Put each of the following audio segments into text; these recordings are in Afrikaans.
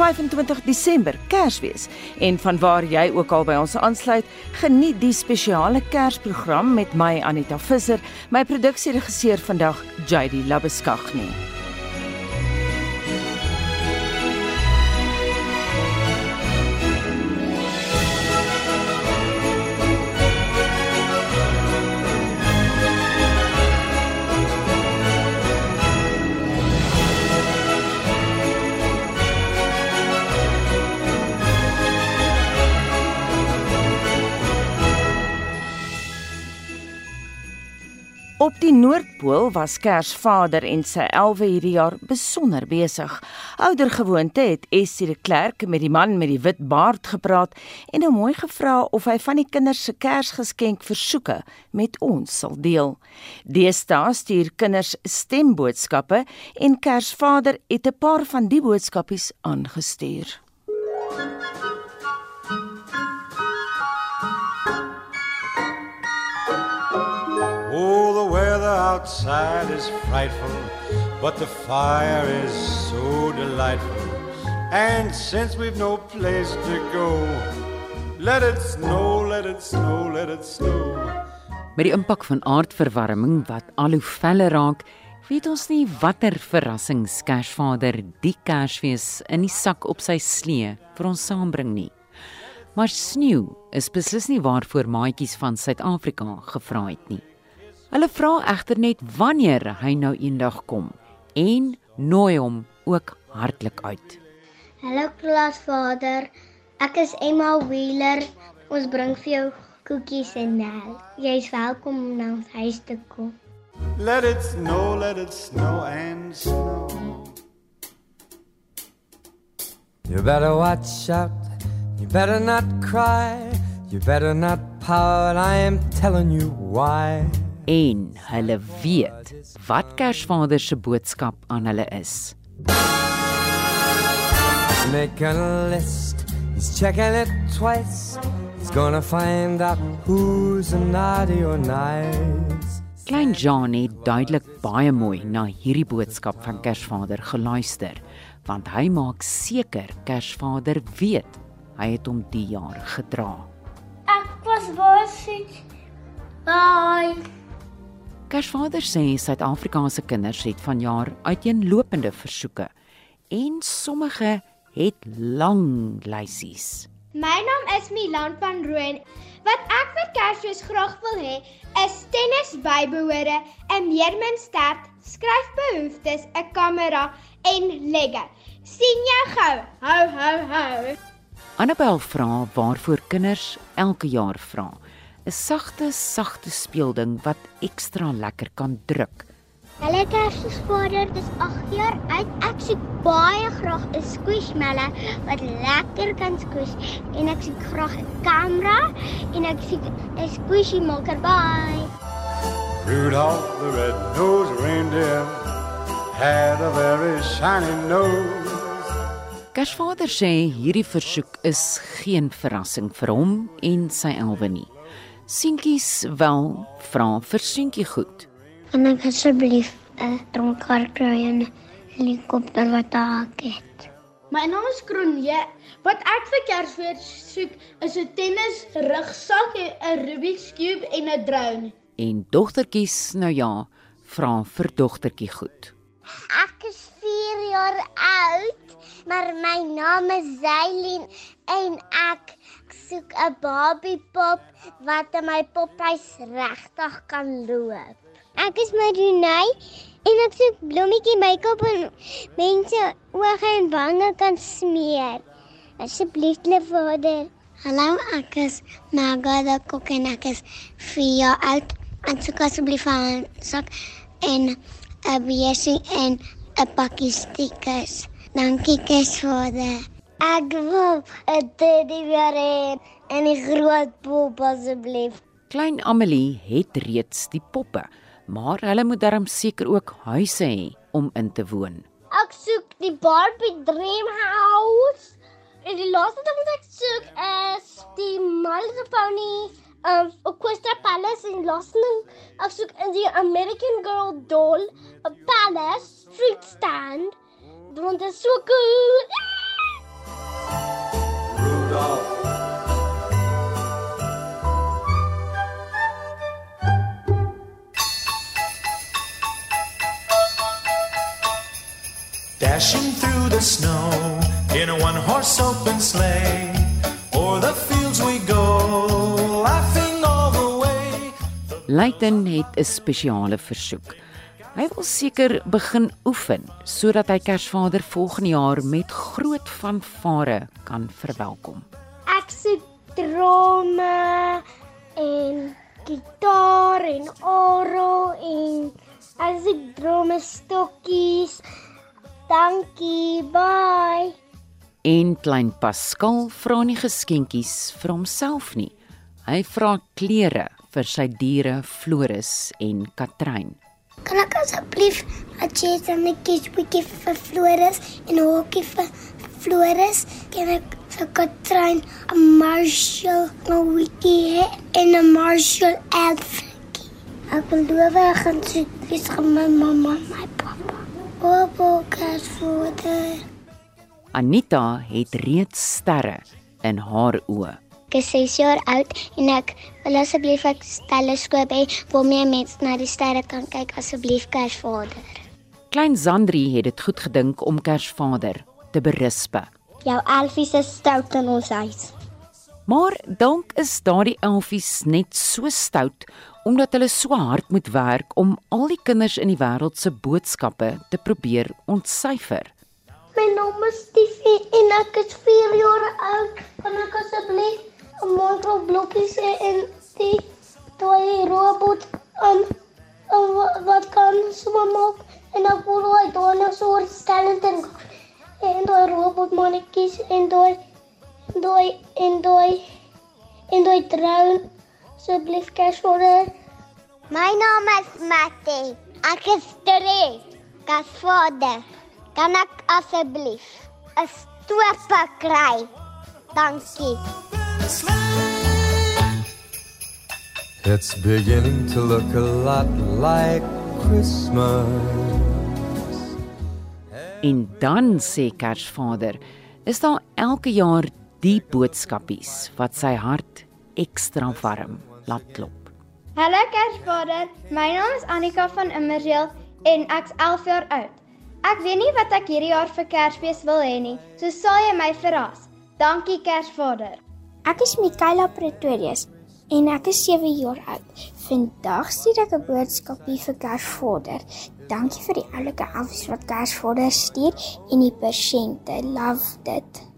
Dis 25 Desember, Kersfees, en vanwaar jy ook al by ons aansluit, geniet die spesiale Kersprogram met my Anita Visser, my produksieregisseur vandag JD Labeskagni. Op die Noordpool was Kersvader en sy 11 hierdie jaar besonder besig. Ouder gewoonte het Essie de Klerk met die man met die wit baard gepraat en hom mooi gevra of hy van die kinders se Kersgeskenk versoeke met ons sal deel. Deesdae stuur kinders stemboodskappe en Kersvader het 'n paar van die boodskapies aangestuur. Outside is frightful, but the fire is so delightful. And since we've no place to go, let it snow, let it snow, let it snow. Met die impak van aardverwarming wat al hoe feller raak, weet ons nie watter verrassings Kersvader die Kersfees in die sak op sy slee vir ons saambring nie. Maar sneeu is beslis nie waarvoor maatjies van Suid-Afrika gevra het nie. Hulle vra egter net wanneer hy nou eendag kom en nooi hom ook hartlik uit. Hallo klasvader, ek is Emma Wheeler. Ons bring vir jou koekies en melk. Jy's welkom om na ons huis te kom. Let it snow, let it snow and snow. You better watch out. You better not cry. You better not pout. I am telling you why en hulle weet wat Kersvader se boodskap aan hulle is. Make a list. He's checking it twice. He's gonna find out who's naughty or nice. Klein John het duidelik baie mooi na hierdie boodskap van Kersvader geluister, want hy maak seker Kersvader weet hy het hom die jaar gedra. Ek was basies. Bye. Kersvader sê Suid-Afrikaanse kinders het vanjaar uiteenlopende versoeke en sommige het lang lysies. My naam is Milan van Rooyen. Wat ek vir Kersfees graag wil hê, is tennis bybehore, 'n meerminstert, skryfbehoeftes, 'n kamera en Lego. sien jou gou. Hou hou hou. Annabel vra waarvoor kinders elke jaar vra. 'n sagte, sagte speelding wat ekstra lekker kan druk. Hulle Kersfees vader, dis 8 jaar oud. Ek soek baie graag 'n squishmallow wat lekker kan squish en ek soek graag 'n kamera en ek soek 'n squishy maker by. Rudolph the red-nosed reindeer had a very shiny nose. Kersvader sê hierdie versoek is geen verrassing vir hom en sy elwe nie. Seentjies wel vra vir seentjie goed. En ek asseblief 'n dronker kry en helikopter wat ek het. My naam is Kronje. Wat ek vir Kersfees soek is 'n tennis rugsak, 'n Rubik's cube en 'n drone. En dogtertjies, nou ja, vra vir dogtertjie goed. Ek is 4 jaar oud, maar my naam is Zailin en ek soek 'n Barbie pop wat in my pophuis regtig kan loop. Ek is Marinay en ek soek blommetjie make-up en mense oë en wange kan smeer. Asseblief, vader. Hallo, ek is Nagada Kok en ek is 4 jaar oud. Ek soek asseblief 'n sak en 'n besie en 'n pakkie stickers. Dankie, vader. Ek wil 'n teddybeer hê en 'n groot pop asseblief. Klein Amelie het reeds die poppe, maar hulle moet darm seker ook huise hê om in te woon. Ek soek die Barbie Dream House. En die laaste ding wat ek soek is die My Little Pony um Equestria Palace in Losning. Ek soek in die American Girl doll, 'n palace, street stand. Dit is so cool. Rudolph. Dashing through the snow in a one horse open sleigh. O'er the fields we go, laughing all the way. Leighton het 'n spesiale versoek. Hy wil seker begin oefen sodat hy Kersvader volgende jaar met groot fanfare kan verwelkom. Ek soek drome en gitaar en orgel en as ek drome stokkies. Dankie, bye. En klein Pascal vra nie geskenkies vir homself nie. Hy vra klere vir sy diere Floris en Katrein. Kan ek asseblief 'n cheese en 'n kiesbietjie vir Floris en 'n hokkie vir Floris? Kan ek vir Katrein 'n Marshall hê en 'n Marshall outfit? Ek wil dowe gaan sit gaan my mamma en my pappa. Opo Kersvader. Anita het reeds sterre in haar oë. Ek is 6 jaar oud en ek wil asseblief 'n teleskoop hê waarmee mense na die sterre kan kyk asseblief Kersvader. Klein Zandri het dit goed gedink om Kersvader te berispe. Jou elfies is stout in ons huis. Maar dalk is daardie elfies net so stout omdat hulle so hard moet werk om al die kinders in die wêreld se boodskappe te probeer ontsyfer. My naam is Stiefie en ek is 4 jaar oud. Kan ek asseblief 'n mooi blokkies hê en die toy robot um, um wat kan swem maak en ek wil hy dinosour skeleton en daai robot mannetjies en daai daai en daai en daai drone asseblief Kersvader. My naam is Matty. Ek is 3. Kersvader. Kan ek asseblief 'n stoep kry? Dankie. It's beginning to look a lot like Christmas. En dan sê Kersvader, is daar elke jaar die boodskapies wat sy hart ekstra warm laat klop. Hallo Kersvader, my naam is Annika van Immersdeel en ek's 11 jaar oud. Ek weet nie wat ek hierdie jaar vir Kersfees wil hê nie, so sal jy my verras. Dankie Kersvader. Ek is Mikaela Pretorius en ek is 7 jaar oud. Vandag stuur ek 'n boodskapie vir Kersvader. Dankie vir die oulike elfies wat Kersvader stuur en die persente. Love dit.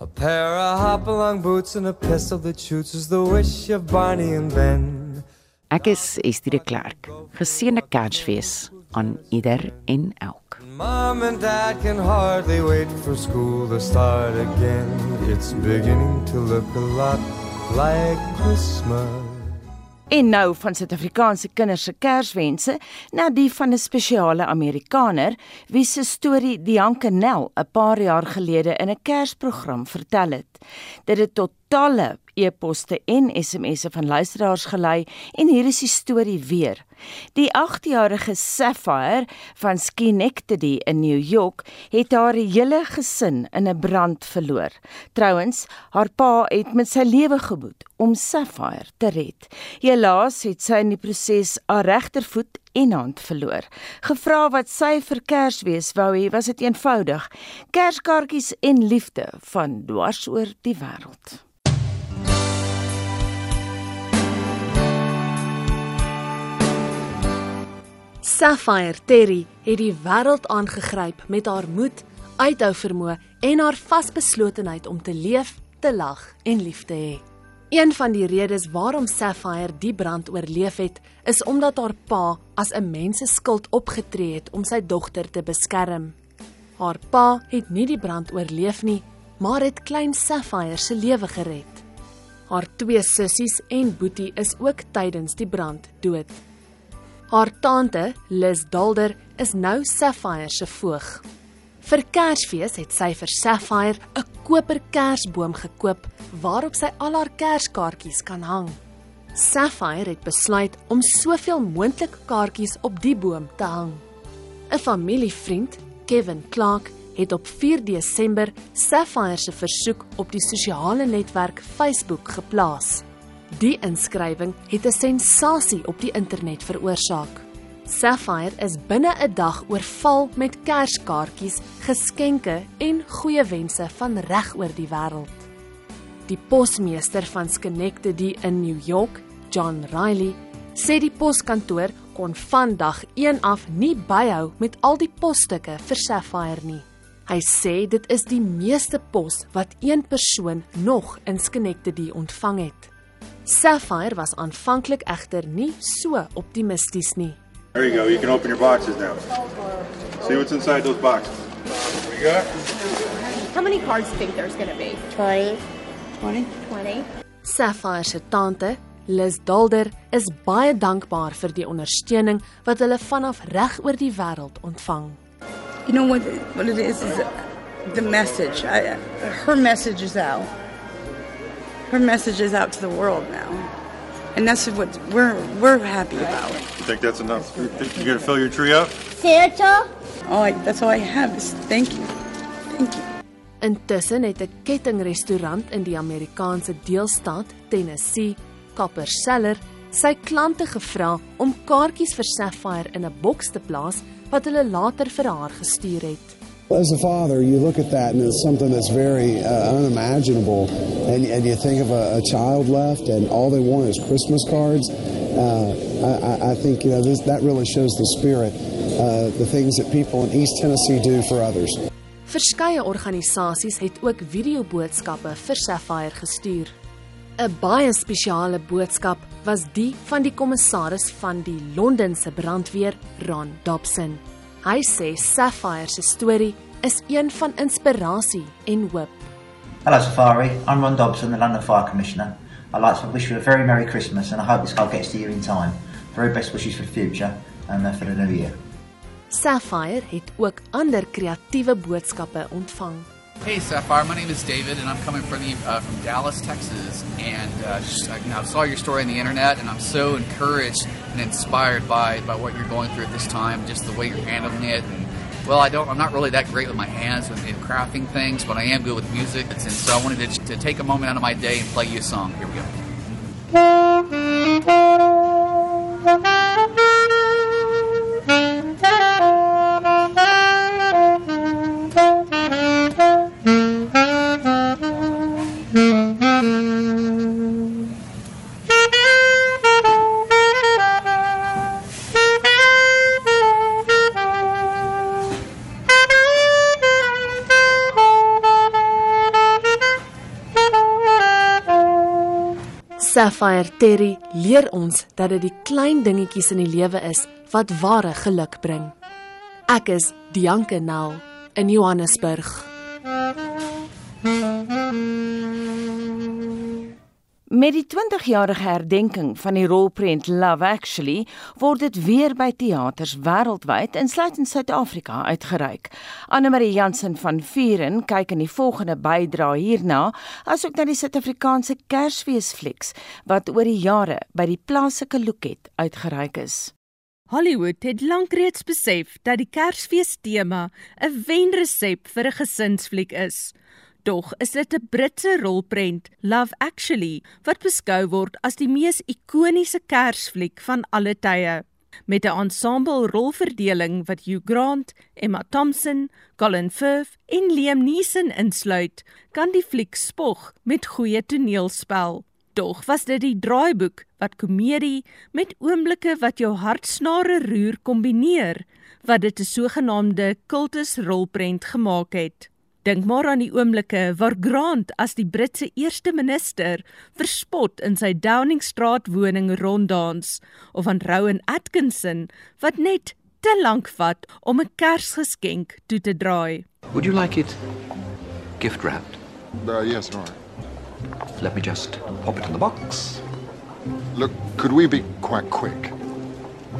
A pair of hop-along boots and a pistol that shoots is the wish of Barney and Ben. Ek is Estie de Klerk. Geseënde Kersfees aan ieder en elk. Mom and Dad can hardly wait for school to start again. It's beginning to look a lot like Christmas. En nou van Suid-Afrikaanse kinders se Kerswense na die van 'n spesiale Amerikaner wie se storie die Hankenel 'n paar jaar gelede in 'n Kersprogram vertel het. Dit het tot talle e-poste en SMS'e van luisteraars gelei en hier is die storie weer. Die 8-jarige Sapphire van Schenectady in New York het haar hele gesin in 'n brand verloor. Trouwens, haar pa het met sy lewe geboet om Sapphire te red. Helaas het sy in die proses haar regtervoet en hand verloor. Gevra wat sy vir Kersfees wou hê, was dit eenvoudig: Kerskaartjies en liefde van dwars oor die wêreld. Sapphire Terry het die wêreld aangegryp met haar moed, uithou vermoë en haar vasbeslotenheid om te leef, te lag en lief te hê. Een van die redes waarom Sapphire die brand oorleef het, is omdat haar pa as 'n mens se skuld opgetree het om sy dogter te beskerm. Haar pa het nie die brand oorleef nie, maar het klein Sapphire se lewe gered. Haar twee sissies en boetie is ook tydens die brand dood. Haar tante, Liz Dalder, is nou Sapphire se voog. Vir Kersfees het sy vir Sapphire 'n koper kersboom gekoop waarop sy al haar kerskaartjies kan hang. Sapphire het besluit om soveel moontlik kaartjies op die boom te hang. 'n Familievriend, Kevin Clark, het op 4 Desember Sapphire se versoek op die sosiale netwerk Facebook geplaas. Die inskrywing het 'n sensasie op die internet veroorsaak. Sapphire is binne 'n dag oorval met kerskaartjies, geskenke en goeie wense van reg oor die wêreld. Die posmeester van Schenectady in New York, John Riley, sê die poskantoor kon van dag 1 af nie byhou met al die posstukke vir Sapphire nie. Hy sê dit is die meeste pos wat een persoon nog in Schenectady ontvang het. Sapphire was aanvanklik egter nie so optimisties nie. There you go. You can open your boxes now. See what's inside those boxes. What you got? How many cards do you think there's going to be? 20. 20. 20. Sapphire se tante, Liz Dalder, is baie dankbaar vir die ondersteuning wat hulle vanaf reg oor die wêreld ontvang. You know what? What it is is the message. I, her message is out. Her message is out to the world now, and that's what we're we're happy about. You think that's enough? You think you're gonna fill your tree up? Santa? All I, that's all I have is thank you, thank you. Intussen het 'n kettingrestaurant in die Amerikaanse deelstaat Tennessee, Copper Cellar, sy klante gevra om kaartjies vir Sapphire in 'n boks te plaas wat hulle later vir haar gestuur het. As a father, you look at that and it's something that's very uh, unimaginable, and, and you think of a, a child left, and all they want is Christmas cards. Uh, I, I think you know this, that really shows the spirit, uh, the things that people in East Tennessee do for others. Verskeie organisasies het ook videoboodskappe vir Sapphire gestuur. 'n Baie spesiale boodskap was die van die kommissaris van die Londense brandweer, Ron Dobson. Hy sê Sapphire se storie is een van inspirasie en hoop. Hello Safari, I'm Ron Dobson, the London Fire Commissioner. I'd like to wish you a very Merry Christmas and I hope this car gets to you in time. Very best wishes for the future and uh, for the new year. Sapphire het ook ander kreatiewe boodskappe ontvang. Hey Sapphire, my name is David, and I'm coming from the uh, from Dallas, Texas. And uh, I, saw your story on the internet, and I'm so encouraged and inspired by by what you're going through at this time, just the way you're handling it. And well, I don't, I'm not really that great with my hands with in crafting things, but I am good with music. And so I wanted to, to take a moment out of my day and play you a song. Here we go. Sapphire Terry leer ons dat dit die klein dingetjies in die lewe is wat ware geluk bring. Ek is Dianke Nel in Johannesburg. Met die 20-jarige herdenking van die rolprent Love Actually word dit weer by teaters wêreldwyd insluitend Suid-Afrika uitgereik. Anne-Marie Jansen van Vuren kyk in die volgende bydra hierna, asook na die Suid-Afrikaanse Kersfeesflieks wat oor die jare by die plaaslike loket uitgereik is. Hollywood het lank reeds besef dat die Kersfeestema 'n wenresep vir 'n gesinsfliek is. Tog is dit 'n Britse rolprent, Love Actually, wat beskou word as die mees ikoniese Kersfliek van alle tye. Met 'n ensemble rolverdeling wat Hugh Grant, Emma Thompson, Colin Firth en Liam Neeson insluit, kan die fliek spog met goeie toneelspel. Tog was dit die draaiboek wat komedie met oomblikke wat jou hartsnare roer kombineer, wat dit 'n sogenaamde kultusrolprent gemaak het. Dink maar aan die oomblikke waar Grant as die Britse eerste minister verspot in sy Downing-straat woning ronddans of aan Rowan Atkinson wat net te lank vat om 'n Kersgeskenk toe te draai. Would you like it gift wrapped? Uh, yes, all right. Let me just pop it in the box. Look, could we be quite quick?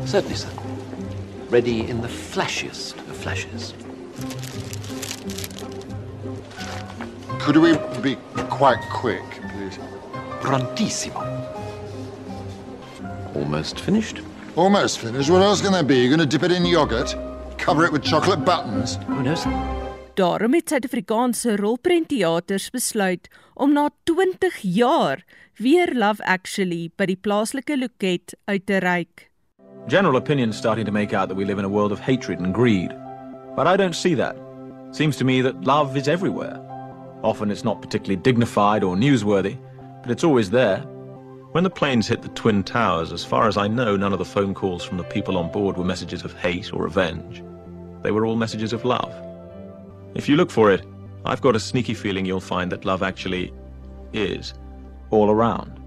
Certainly, sir. Ready in the flashiest of flashes. Could we be quite quick, please? Prontissimo. Almost finished. Almost finished. What else can there be? You're going to dip it in yogurt? Cover it with chocolate buttons? Who knows? sir. Daarom het Suid-Afrikaanse rolprentteaters besluit om na 20 jaar weer Love Actually by die plaaslike loket uit te reik. General opinion's starting to make out that we live in a world of hatred and greed. But I don't see that. Seems to me that love is everywhere. Often it's not particularly dignified or newsworthy, but it's always there. When the planes hit the Twin Towers, as far as I know, none of the phone calls from the people on board were messages of hate or revenge. They were all messages of love. If you look for it, I've got a sneaky feeling you'll find that love actually is all around.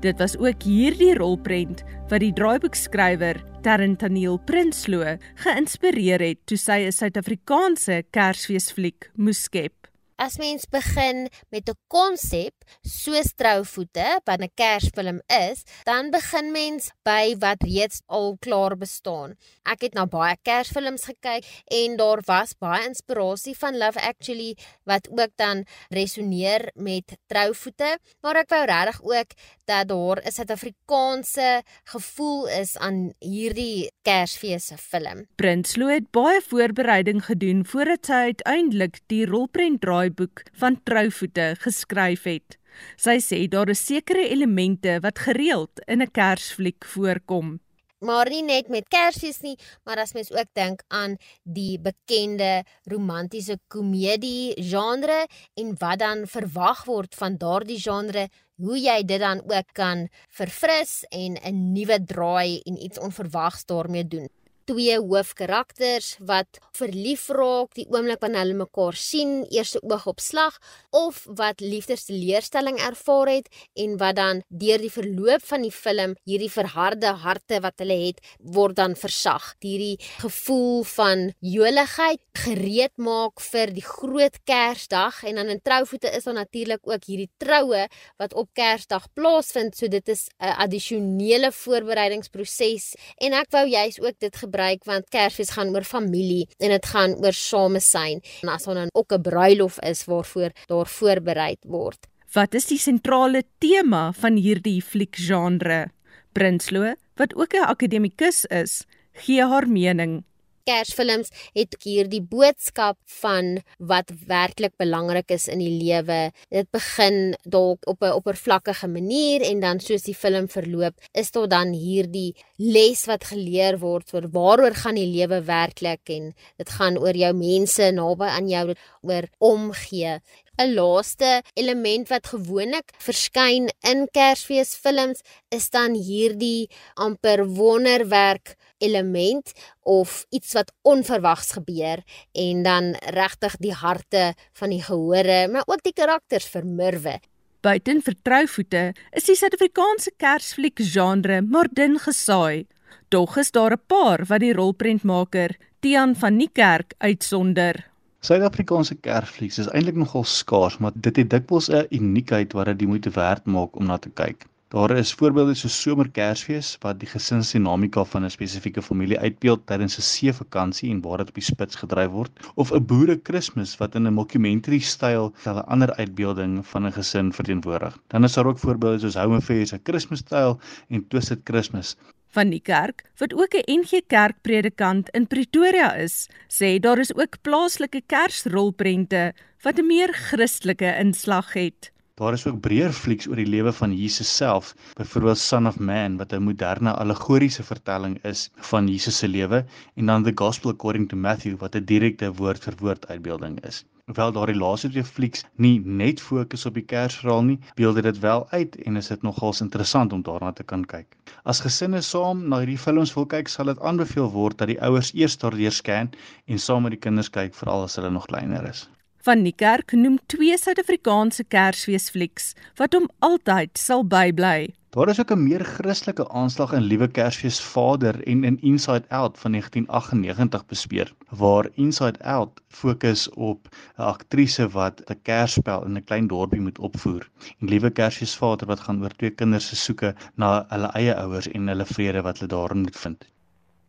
Dit was ook hierdie rolprent wat die draaiboekskrywer Terrentaniel Prinsloo geïnspireer het toe sy 'n Suid-Afrikaanse Kersfeesfliek moes skep. As mens begin met 'n konsep soos Trouvoete wat 'n Kersfilm is, dan begin mens by wat reeds al klaar bestaan. Ek het na baie Kersfilms gekyk en daar was baie inspirasie van Love Actually wat ook dan resoneer met Trouvoete, maar ek wou regtig ook dat daar 'n Suid-Afrikaanse gevoel is aan hierdie Kersfees se film. Prinsloo het baie voorbereiding gedoen voordat sy uiteindelik die rolprent draai draaiboek van Trouvoete geskryf het. Sy sê daar is sekere elemente wat gereeld in 'n Kersfliek voorkom. Maar nie net met Kersfees nie, maar as mens ook dink aan die bekende romantiese komedie genre en wat dan verwag word van daardie genre, hoe jy dit dan ook kan verfris en 'n nuwe draai en iets onverwags daarmee doen twee hoofkarakters wat verlief raak die oomblik wanneer hulle mekaar sien, eerste oog op slag of wat liefdesteleurstelling ervaar het en wat dan deur die verloop van die film hierdie verharde harte wat hulle het word dan versag. Hierdie gevoel van joligheid gereed maak vir die groot Kersdag en dan in trouvoete is daar natuurlik ook hierdie troue wat op Kersdag plaasvind, so dit is 'n addisionele voorbereidingsproses en ek wou juis ook dit gebruik gebruik want Kersfees gaan oor familie en dit gaan oor samesyn. En as dan ook 'n bruilof is waarvoor daar voorberei word. Wat is die sentrale tema van hierdie fliekgenre? Prinsloo, wat ook 'n akademikus is, gee haar mening. Kersfilms het hier die boodskap van wat werklik belangrik is in die lewe. Dit begin dalk op 'n oppervlakkige manier en dan soos die film verloop, is daar dan hierdie les wat geleer word oor waaroor gaan die lewe werklik en dit gaan oor jou mense naby aan jou oor omgee. 'n laaste element wat gewoonlik verskyn in Kersfeesfilms is dan hierdie amper wonderwerk element of iets wat onverwags gebeur en dan regtig die harte van die gehore, maar ook die karakters vermurwe. Buiten vertrouvoete is die Suid-Afrikaanse Kersfliek genre maar dun gesaai. Tog is daar 'n paar wat die rolprentmaker Tian van Niekerk uitsonder. Suid-Afrikaanse Kersflieks is eintlik nogal skaars, maar dit het dikwels 'n uniekheid wat dit die moeite werd maak om na te kyk. Daar is voorbeelde so somerkersfees wat die gesinsdinamika van 'n spesifieke familie uitbeeld tydens 'n seevakansie en waar dit op die spits gedryf word, of 'n boere Kersfees wat in 'n mockumentary styl 'n ander uitbeelding van 'n gesin verteenwoordig. Dan is daar ook voorbeelde soos Home Affairs, 'n Kersfees styl en Twisted Christmas. Van die kerk, wat ook 'n NG Kerk predikant in Pretoria is, sê daar is ook plaaslike Kersrolprente wat 'n meer Christelike inslag het. Daar is ook breër flieks oor die lewe van Jesus self, byvoorbeeld Son of Man wat 'n moderne allegoriese vertelling is van Jesus se lewe en dan The Gospel According to Matthew wat 'n direkte woord vir woord uitbeelding is. Hoewel daardie laaste twee flieks nie net fokus op die Kersverhaal nie, beeld dit wel uit en is dit nogals interessant om daarna te kan kyk. As gesinne saam na hierdie films wil kyk, sal dit aanbeveel word dat die ouers eers daardeur scan en saam met die kinders kyk veral as hulle nog kleiner is van Niekerk noem twee Suid-Afrikaanse Kersfeesflieks wat hom altyd sal bybly. Daar is ook 'n meer Christelike aanslag in Liewe Kersfees Vader en in Inside Out van 1998 bespreek, waar Inside Out fokus op 'n aktrise wat 'n Kersspel in 'n klein dorpie moet opvoer. En Liewe Kersfees Vader wat gaan oor twee kinders se soeke na hulle eie ouers en hulle vrede wat hulle daarin moet vind.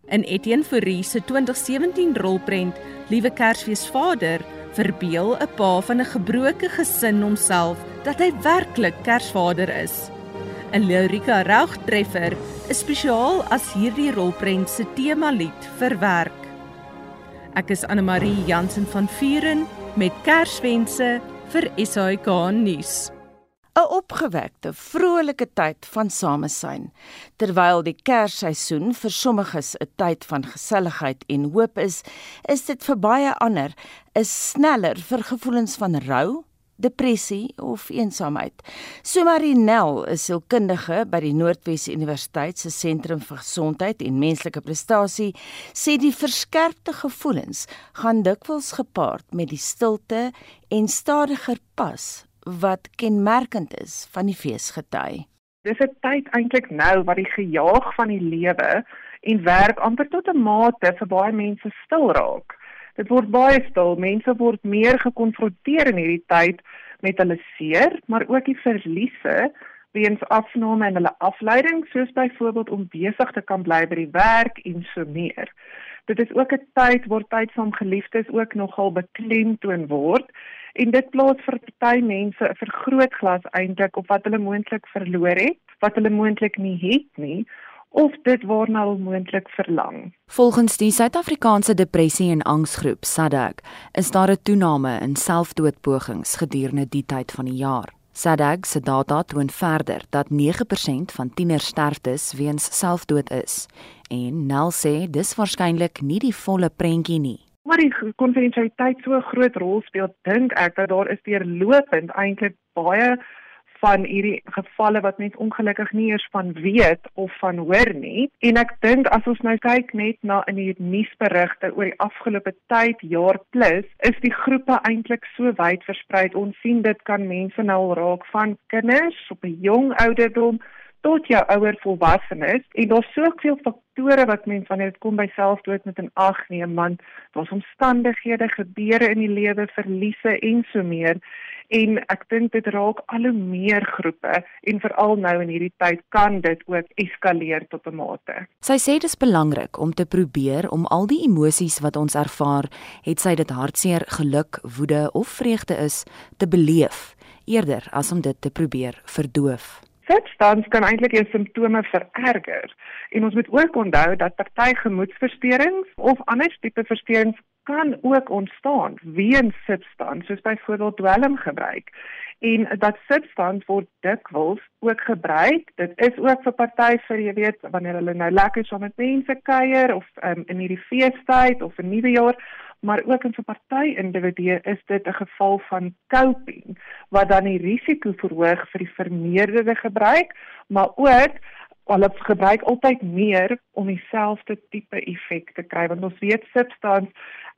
In Etienne Fourie se 2017 rolprent Liewe Kersfees Vader verbeel 'n pa van 'n gebroke gesin homself dat hy werklik Kersvader is. In Lyrika Raugtreffer is spesiaal as hierdie rolprent se tema lied verwerk. Ek is Anne Marie Jansen van Vuren met Kerswense vir SAK nuus. 'n opgewekte, vrolike tyd van samesyn. Terwyl die Kersseisoen vir sommiges 'n tyd van geselligheid en hoop is, is dit vir baie ander 'n sneller vir gevoelens van rou, depressie of eensaamheid. So Marinel is sielkundige by die Noordwes Universiteit se Sentrum vir Gesondheid en Menslike Prestasie, sê die verskerpte gevoelens gaan dikwels gepaard met die stilte en stadiger pas wat kenmerkend is van die feesgety. Dis 'n tyd eintlik nou wat die gejaag van die lewe en werk amper tot 'n mate vir baie mense stil raak. Dit word baie stil. Mense word meer gekonfronteer in hierdie tyd met hulle seer, maar ook die verliese weens afname en hulle afleiding, soos byvoorbeeld om besig te kan bly by die werk en so meer. Dit is ook 'n tyd waar tyd saam geliefdes ook nogal beklemtoon word en dit plaas vir party mense 'n vergrootglas eintlik op wat hulle moontlik verloor het, wat hulle moontlik nie het nie of dit waarna hulle moontlik verlang. Volgens die Suid-Afrikaanse Depressie en Angsgroep SADAG is daar 'n toename in selfdoodpogings gedurende die tyd van die jaar. SADAG se data toon verder dat 9% van tienersterftes weens selfdood is en Nel sê dis waarskynlik nie die volle prentjie nie maar die konfidensialiteit so 'n groot rol speel, dink ek dat daar is deurlopend eintlik baie van hierdie gevalle wat mens ongelukkig nie eers van weet of van hoor nie. En ek dink as ons nou kyk net na in die nuusberigte oor die afgelope tyd, jaar plus, is die groepe eintlik so wyd versprei. Ons sien dit kan mense nou raak van kinders op 'n jong ouderdom tot jou ouer volwassenes en daar's soveel faktore wat mens wanneer dit kom by selfdood met 'n ag neem want daar's omstandighede gebeure in die lewe verliese en so meer en ek dink dit raak al hoe meer groepe en veral nou in hierdie tyd kan dit ook eskaleer tot 'n mate. Sy sê dit is belangrik om te probeer om al die emosies wat ons ervaar, het sy dit hartseer, geluk, woede of vreugde is, te beleef eerder as om dit te probeer verdoof substans kan eintlik jou simptome vererger. En ons moet ook onthou dat party gemoedversteurings of ander tipe versteurings kan ook ontstaan weens substans, soos byvoorbeeld dwelmgebruik. En dat substans word dikwels ook gebruik. Dit is ook vir party vir jy weet wanneer hulle nou lekker saam met mense kuier of um, in hierdie feestyd of 'n nuwe jaar maar ook in vir party individue is dit 'n geval van coping wat dan die risiko verhoog vir die vermeerderde gebruik, maar ook hulle gebruik altyd meer om dieselfde tipe effek te kry want ons weet substans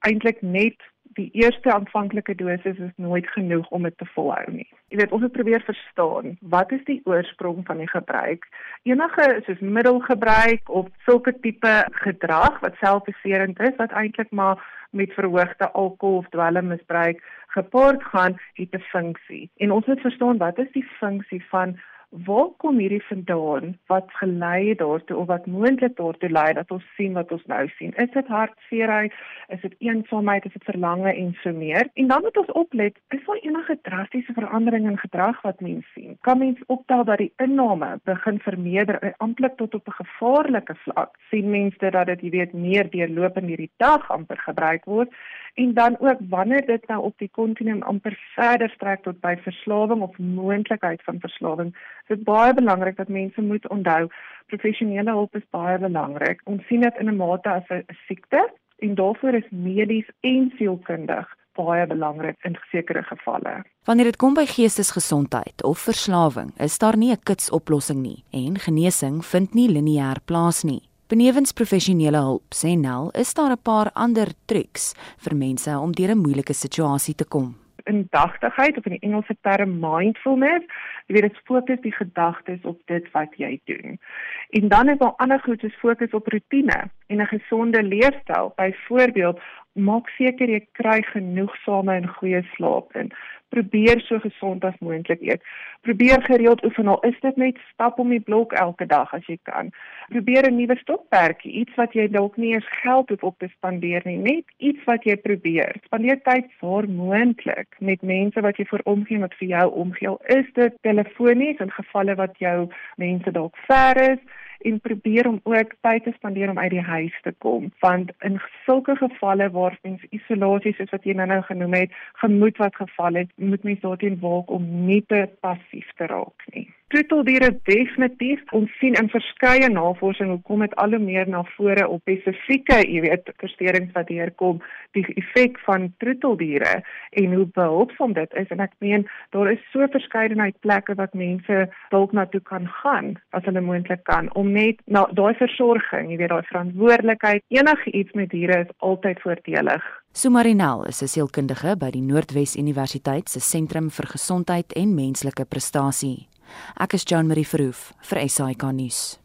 eintlik net die eerste aanvanklike dosis is nooit genoeg om dit te volhou nie. Jy weet, ons moet probeer verstaan wat is die oorsprong van die gebruik. Enige soos middelgebruik of sulke tipe gedrag wat selfbeserend is wat eintlik maar met verhoogde alkohol of dwelmmisbruik gepaard gaan, het 'n funksie. En ons moet verstaan wat is die funksie van waar kom hierdie vandaan wat gelei het daartoe of wat moontlik daartoe lei dat ons sien wat ons nou sien? Is dit hartseerheid? Is dit eensaamheid? Is dit verlange en so meer? En dan moet ons oplet is daar enige drastiese verandering in gedrag wat mens sien? Kan mens optel dat die inname begin vermeerder amptelik tot op 'n gevaarlike vlak? Sien mense dat dit jy weet meer deurlopend hierdie dag amper gebruik word? En dan ook wanneer dit nou op die kontinuum amper verder strek tot by verslawing of moontlikheid van verslawing Dit is baie belangrik dat mense moet onthou professionele hulp is baie belangrik. Ons sien dit in 'n mate as 'n siekte en daarvoor is medies en sielkundig baie belangrik in sekere gevalle. Wanneer dit kom by geestesgesondheid of verslawing, is daar nie 'n kitsoplossing nie en genesing vind nie lineêr plaas nie. Benewens professionele hulp, sê Nel, is daar 'n paar ander triks vir mense om deur 'n moeilike situasie te kom indagtigheid of in die Engelse term mindfulness. Jy weet dit fokus die gedagtes op dit wat jy doen. En dan is daar ander goed soos fokus op rotine en 'n gesonde leefstyl. Byvoorbeeld, maak seker jy kry genoegsame en goeie slaap in probeer so gesond as moontlik eet. Probeer gereeld oefen. Al is dit net stap om die blok elke dag as jy kan. Probeer 'n nuwe stokperdjie, iets wat jy dalk nie eens geld hoef op te spandeer nie, net iets wat jy probeer. Spandeer tyd waar moontlik met mense wat jy vir omgee wat vir jou omgee. Is dit telefonies in gevalle wat jou mense dalk ver is? En probeer om ook tyd te spandeer om uit die huis te kom want in sulke gevalle waar mens isolasie soos wat jy nou, nou genoem het gemoed wat geval het moet mens daarteen waak om nie te passief te raak nie troeteldiere definitief ons sien in verskeie navorsing hoekom dit al hoe meer na vore op spesifieke, jy weet, versteurings wat hier kom, die effek van troeteldiere en hoe behulpsaam dit is en ek meen daar is so verskeidenheid plekke wat mense dalk na toe kan gaan as hulle moontlik kan om net na daai versorging, jy weet, daai verantwoordelikheid, enigiets met diere is altyd voordelig. Sumarinel is 'n sielkundige by die Noordwes Universiteit se Sentrum vir Gesondheid en Menslike Prestasie. Ek is Jean Marie Verhoef vir SAK nuus.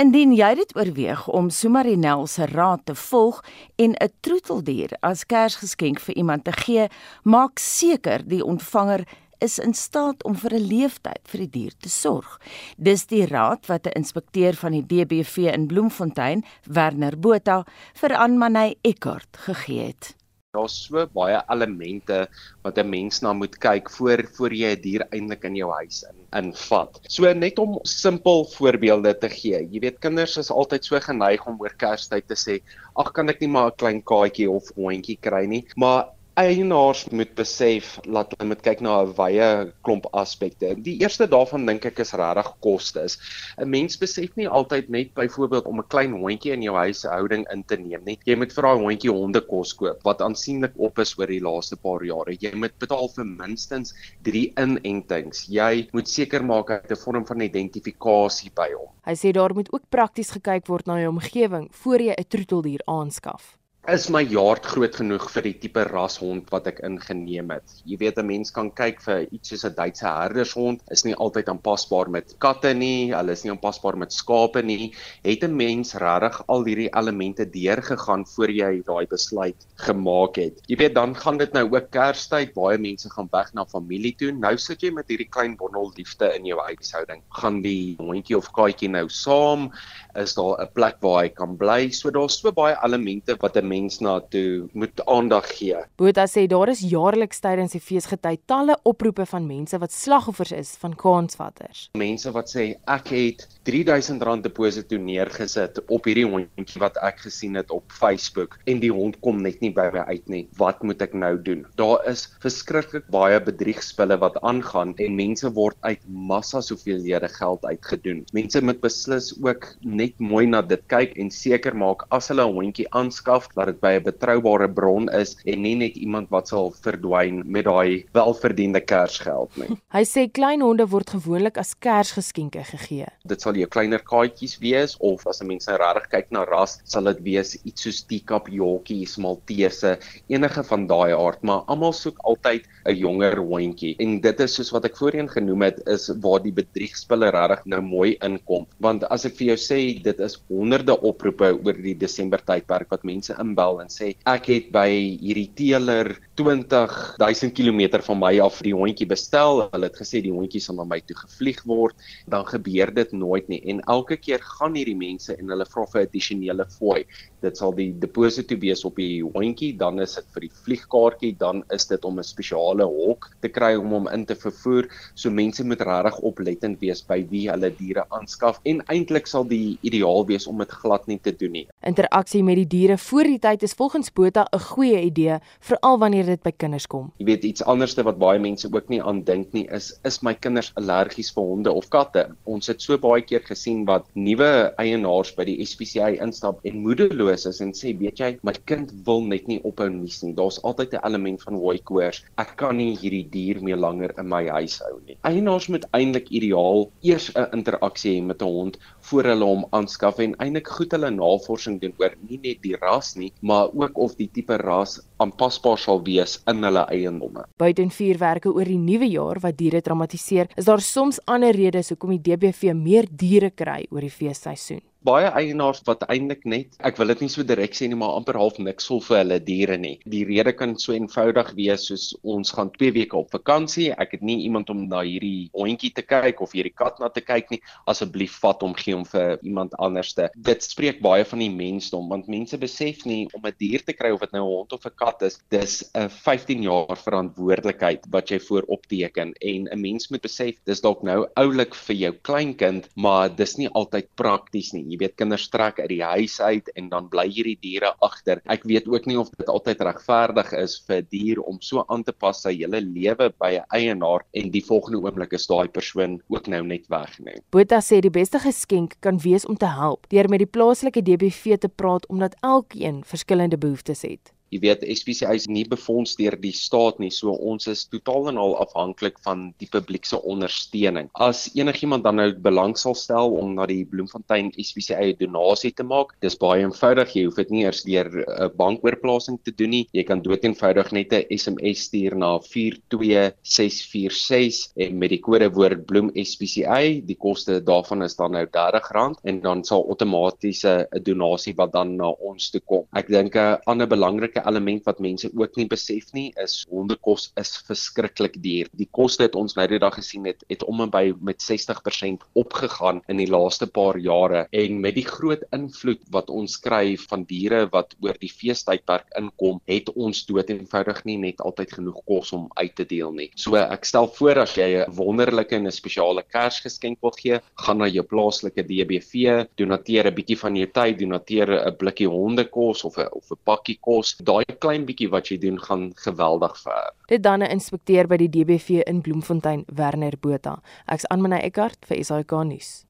Indien jy dit oorweeg om Sumarinel se raad te volg en 'n troeteldier as Kersgeskenk vir iemand te gee, maak seker die ontvanger is in staat om vir 'n leeftyd vir die dier te sorg. Dis die raad wat 'n inspekteur van die DBV in Bloemfontein, Werner Botha, vir Anmanay Eckart gegee het. Daar's so baie elemente wat 'n mens na moet kyk voor voor jy 'n dier eintlik in jou huis in invat. So net om simpel voorbeelde te gee. Jy weet kinders is altyd so geneig om oor Kerstyd te sê, "Ag, kan ek nie maar 'n klein kaartjie of hondjie kry nie?" Maar eienaars moet besef dat hulle moet kyk na 'n wye klomp aspekte. Die eerste daarvan dink ek is regtig kostes. 'n Mens besef nie altyd net byvoorbeeld om 'n klein hondjie in jou huishouding in te neem nie. Jy moet vir daai hondjie hondekos koop wat aansienlik op is oor die laaste paar jare. Jy moet betaal vir minstens 3 inentings. Jy moet seker maak hy het 'n vorm van identifikasie by hom. Hy sê daar moet ook prakties gekyk word na jou omgewing voor jy 'n troeteldier aanskaf is my jaard groot genoeg vir die tipe rashond wat ek ingeneem het. Jy weet 'n mens kan kyk vir iets soos 'n Duitse herdershond, is nie altyd aanpasbaar met katte nie, hulle is nie aanpasbaar met skape nie. Het 'n mens regtig al hierdie elemente deurgegaan voor jy daai besluit gemaak het? Jy weet dan gaan dit nou ook Kerstyd, baie mense gaan weg na familie toe. Nou sit jy met hierdie klein bondel liefde in jou huishouding. Gaan die hondjie of katjie nou saam? Is daar 'n plek waar hy kan bly? So daar's so baie elemente wat 'n mens na toe moet aandag gee. Botha sê daar is jaarliks tydens die feesgety talle oproepe van mense wat slagoffers is van kaansvatters. Mense wat sê ek het R3000 deposito neergesit op hierdie hondjie wat ek gesien het op Facebook en die hond kom net nie by my uit nie. Wat moet ek nou doen? Daar is verskriklik baie bedriegspille wat aangaan en mense word uit massa soveel lede geld uitgedoen. Mense moet beslis ook net mooi na dit kyk en seker maak as hulle 'n hondjie aanskaf dat dit by 'n betroubare bron is en nie net iemand wat sal verdwyn met daai welverdiende kersgeld nie. Hy sê klein honde word gewoonlik as kersgeskenke gegee. Dit sal jou kleiner kaatjies wees of as 'n mens regtig kyk na ras, sal dit wees iets soos teacup jockeys, maltese, enige van daai aard, maar almal soek altyd 'n jonger hondjie. En dit is soos wat ek voorheen genoem het, is waar die bedriegspille regtig nou mooi inkom. Want as ek vir jou sê dit is honderde oproepe oor die Desember tydperk wat mense inbel en sê ek het by hierdie teeler 20000 km van my af die hondjie bestel. Hulle het gesê die hondjie sal na my toe gevlieg word. Dan gebeur dit nooit nie. En elke keer gaan hierdie mense en hulle vra vir addisionele fooi. Dit sal die deposito wees op die hondjie, dan is dit vir die vliegkaartjie, dan is dit om 'n spesiale hok te kry om hom in te vervoer. So mense moet regtig oplettend wees by wie hulle diere aanskaf en eintlik sal die ideaal wees om dit glad nie te doen nie. Interaksie met die diere voor die tyd is volgens Botha 'n goeie idee, veral wanneer dit by kinders kom. Jy weet iets anderste wat baie mense ook nie aan dink nie is is my kinders allergies vir honde of katte. Ons het so baie keer gesien wat nuwe eienaars by die SPCA instap en moedeloos is en sê, "Weet jy, my kind wil net nie ophou nies nie. Daar's altyd 'n element van hooi koors. Ek kan nie hierdie dier meer langer in my huis hou nie." Eienaars moet eintlik ideaal eers 'n interaksie hê met 'n hond voor hulle hom aanskaf en eintlik goed hulle navorsing doen oor nie net die ras nie, maar ook of die tipe ras aanpasbaar sal wees in hulle eiendomme. Buiten vuurwerke oor die nuwe jaar wat diere traumatiseer, is daar soms ander redes hoekom die DBV meer diere kry oor die feesseisoen. Baie eienaars wat eintlik net ek wil dit nie so direk sê nie maar amper half niks wil vir hulle diere nie. Die rede kan so eenvoudig wees soos ons gaan 2 weke op vakansie. Ek het nie iemand om na hierdie hondjie te kyk of hierdie kat na te kyk nie. Asseblief vat hom gee hom vir iemand anderste. Dit spreek baie van die mensdom want mense besef nie om 'n dier te kry of dit nou 'n hond of 'n kat is, dis 'n 15 jaar verantwoordelikheid wat jy vooropteken en 'n mens moet besef dis dalk nou oulik vir jou kleinkind, maar dis nie altyd prakties nie. Jy weet kinders trek uit die huis uit en dan bly hierdie diere agter. Ek weet ook nie of dit altyd regverdig is vir 'n dier om so aan te pas sy hele lewe by 'n eienaar en die volgende oomblik is daai persoon ook nou net weg nie. Botha sê die beste geskenk kan wees om te help deur met die plaaslike DBV te praat omdat elkeen verskillende behoeftes het jy weet SPCA is nie befonds deur die staat nie so ons is totaal en al afhanklik van die publiek se ondersteuning. As enigiemand dan nou belang sal stel om na die Bloemfontein SPCA donasie te maak dis baie eenvoudig. Jy hoef dit nie eers deur 'n bankoorplasing te doen nie. Jy kan doeteenvoudig net 'n SMS stuur na 42646 en met die kodewoord Bloem SPCA die koste daarvan is dan nou R30 en dan sal outomaties 'n donasie wat dan na ons toe kom. Ek dink 'n ander belangrike element wat mense ook nie besef nie is hondekos is verskriklik duur. Die koste het ons nou die dag gesien het het om en by met 60% opgegaan in die laaste paar jare en met die groot invloed wat ons kry van diere wat oor die feestydperk inkom, het ons dood eenvoudig nie net altyd genoeg kos om uit te deel nie. So ek stel voor as jy 'n wonderlike en 'n spesiale Kersgeskenk wil gee, gaan na jou plaaslike DBV, donateer 'n bietjie van jou tyd, donateer 'n blikkie hondekos of 'n of 'n pakkie kos daai klein bietjie wat jy doen gaan geweldig ver. Dit dan 'n inspekteur by die DBV in Bloemfontein, Werner Botha. Ek's Anmina Eckart vir SAK nuus.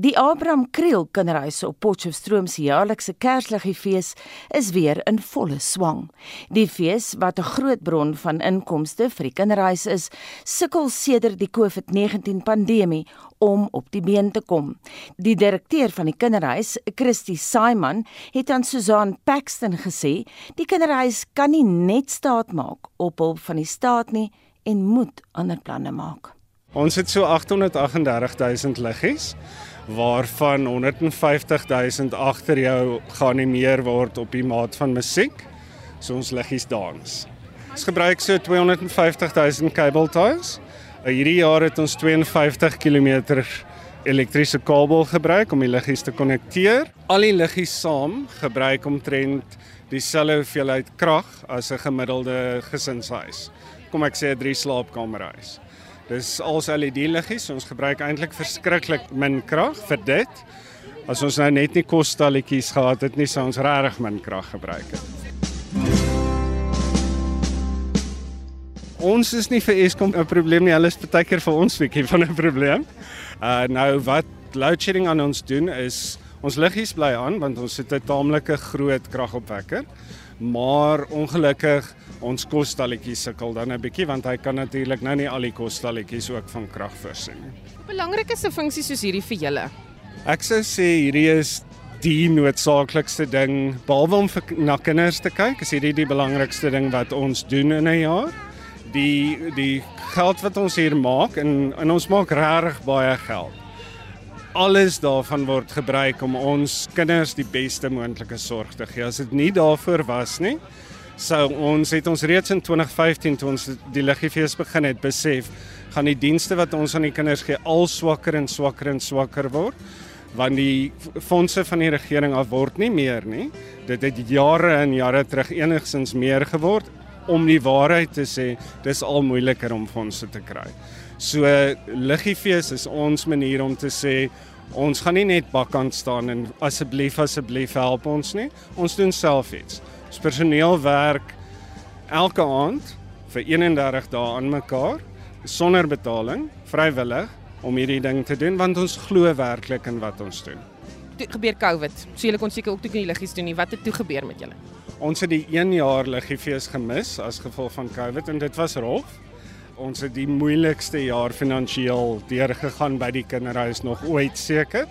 Die Abraham Kriel Kinderhuis op Potchefstroom se jaarlikse Kersluggiefees is weer in volle swang. Die fees, wat 'n groot bron van inkomste vir die kinderhuis is, sukkel sedert die COVID-19 pandemie om op die been te kom. Die direkteur van die kinderhuis, Christy Simon, het aan Susan Paxton gesê, die kinderhuis kan nie net staat maak op hulp van die staat nie en moet ander planne maak. Ons het so 838000 liggies waarvan 150 000 agter jou geanimeer word op die maat van musiek. So ons liggies dans. Ons gebruik so 250 000 cable ties. Uh, hierdie jaar het ons 52 km elektriese kabel gebruik om die liggies te konnekteer. Al die liggies saam gebruik omtrent dieselfde hoeveelheid krag as 'n gemiddelde gesinshuis. Kom ek sê 'n 3 slaapkamerhuis. Dis als LED liggies. Ons gebruik eintlik verskriklik min krag vir dit. As ons nou net nie kosstalletjies gehad het nie, sou ons regtig min krag gebruik het. Ons is nie vir Eskom 'n probleem nie. Hulle is baie keer vir ons bietjie van 'n probleem. Uh nou wat load shedding aan ons doen is ons liggies bly aan want ons het 'n taamlike groot kragopwekker. Maar ongelukkig ons kosstalletjies sukkel dan 'n bietjie want hy kan natuurlik nou nie al die kosstalletjies ook van krag voorsien nie. Hoe belangrik is 'n funksie soos hierdie vir julle? Ek sou sê hierdie is die noodsaaklikste ding behalwe om vir, na kinders te kyk, is hierdie die belangrikste ding wat ons doen in 'n jaar. Die die geld wat ons hier maak en en ons maak regtig baie geld. Alles daarvan word gebruik om ons kinders die beste moontlike sorg te gee. As dit nie daarvoor was nie, sou ons het ons reeds in 2015 toe ons die liggefees begin het besef gaan die dienste wat ons aan die kinders gee al swakker en swakker en swakker word want die fondse van die regering af word nie meer nie. Dit het jare en jare terug enigsins meer geword. Om die waarheid te sê dis al moeiliker om fondse te kry. So liggefees is ons manier om te sê ons gaan nie net bakkant staan en asseblief asseblief help ons nie. Ons doen self iets Ons personeel werk elke aand vir 31 dae aan mekaar sonder betaling, vrywillig om hierdie ding te doen want ons glo werklik in wat ons doen. Toe gebeur COVID. So julle kon seker ook toe kan die liggies doen nie. Wat het toe gebeur met julle? Ons het die 1 jaar liggiefies gemis as gevolg van COVID en dit was rof. Ons het die moeilikste jaar finansiëel deurgegaan by die kinderhuis nog ooit seker.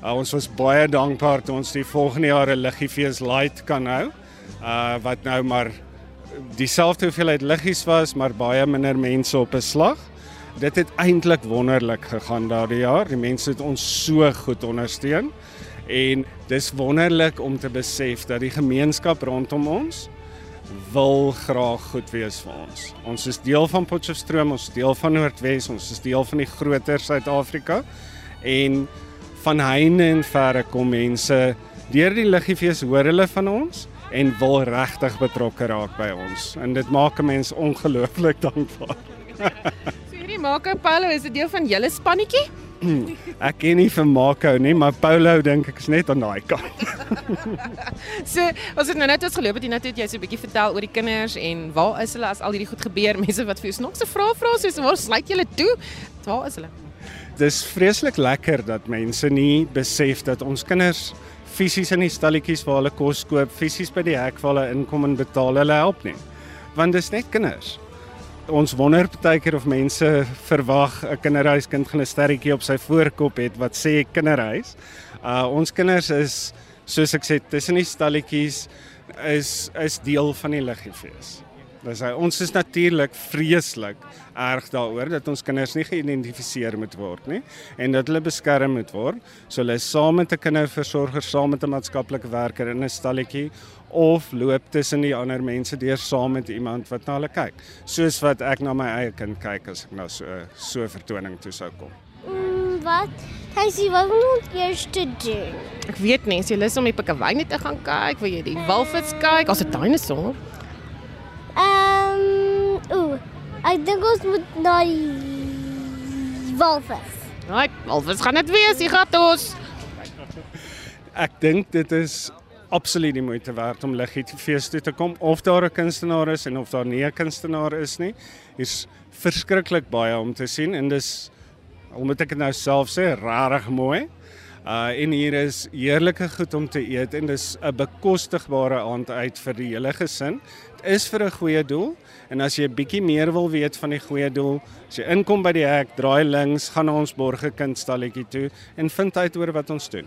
Uh, ons was baie dankbaar dat ons die volgende jaar 'n liggiefies light kan hou uh wat nou maar dieselfde hoeveelheid liggies was, maar baie minder mense op 'n slag. Dit het eintlik wonderlik gegaan daardie jaar. Die mense het ons so goed ondersteun En dis wonderlik om te besef dat die gemeenskap rondom ons wil graag goed wees vir ons. Ons is deel van Potchefstroom, ons is deel van Noordwes, ons is deel van die groter Suid-Afrika en van heinde en verre kom mense deur die Liggefees hoor hulle van ons en wil regtig betrokke raak by ons. En dit maak 'n mens ongelooflik dankbaar. so hierdie Marco Paulo is 'n deel van julle spannetjie? ek ken nie vir Marco nie, maar Paulo dink ek is net aan daai kant. so, ons het nou net ons geloop het jy net het jy so 'n bietjie vertel oor die kinders en waar is hulle as al hierdie goed gebeur? Mense wat vir jou snaakse vrae vra soos waar sluit julle toe? Waar is hulle? Dis vreeslik lekker dat mense nie besef dat ons kinders fisies in die stalletjies waar hulle kos koop, fisies by die hek waar hulle inkom en betaal, hulle help nie. Want dis net kinders ons wonder baie keer of mense verwag 'n kinderhuiskind gaan 'n sterretjie op sy voorkop het wat sê kinderhuis. Uh ons kinders is soos ek sê tussen die stalletjies is is deel van die liggefees. Dis hy ons is natuurlik vreeslik erg daaroor dat ons kinders nie geïdentifiseer moet word nie en dat hulle beskerm moet word. So hulle is saam met 'n kinderversorger, saam met 'n maatskaplike werker in 'n stalletjie of loop tussen die ander mense deur saam met iemand wat na hulle kyk. Soos wat ek na my eie kind kyk as ek na so so 'n vertoning toe sou kom. Mm, wat? Hy wat moet ons eers doen? Ek weet nie, as jy lus om die pikkewyne te gaan kyk, wil jy die walvis kyk, as 'n dinosour? Ehm, um, ooh, ek dink ons moet na die walvis. Nee, walvis gaan dit wees, die gatos. Ek dink dit is absoluut die moeite werd om liggie te fees toe te kom of daar 'n kunstenaar is en of daar nie 'n kunstenaar is nie. Hier's verskriklik baie om te sien en dis al moet ek dit nou self sê, rarig mooi. Uh en hier is heerlike goed om te eet en dis 'n bekostigbare aand uit vir die hele gesin. Dit is vir 'n goeie doel en as jy bietjie meer wil weet van die goeie doel, as jy inkom by die hek, draai links, gaan na ons borgekindsstalletjie toe en vind uit oor wat ons doen.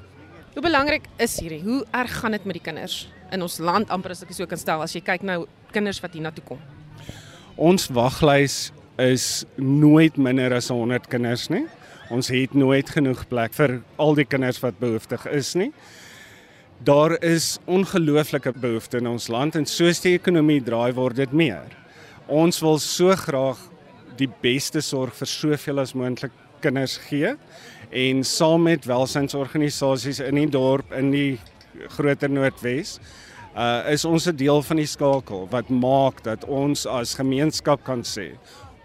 Hoe belangrik is hierdie? Hoe erg gaan dit met die kinders in ons land amper as ek so kan stel as jy kyk nou kinders wat hiernatoe kom? Ons waglys is nooit minder as 100 kinders nie. Ons het nooit genoeg plek vir al die kinders wat behoeftig is nie. Daar is ongelooflike behoeftes in ons land en soos die ekonomie draai word dit meer. Ons wil so graag die beste sorg vir soveel as moontlik kinders gee en saam met welsynsorganisasies in die dorp in die groter Noordwes uh is ons 'n deel van die skakel wat maak dat ons as gemeenskap kan sê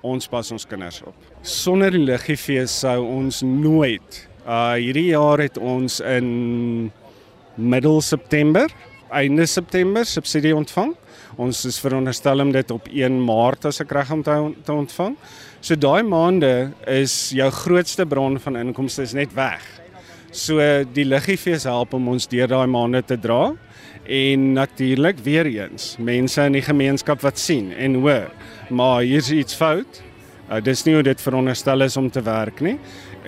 ons pas ons kinders op. Sonder die liggefees sou ons nooit uh hierdie jaar het ons in middel September, einde September subsidie ontvang. Ons is veronderstel om dit op 1 Maart as ek reg om te ontvang. So daai maande is jou grootste bron van inkomste is net weg. So die liggefees help om ons deur daai maande te dra en natuurlik weer eens mense in die gemeenskap wat sien en hoor maar hier's iets fout. Uh, dis nie hoe dit veronderstel is om te werk nie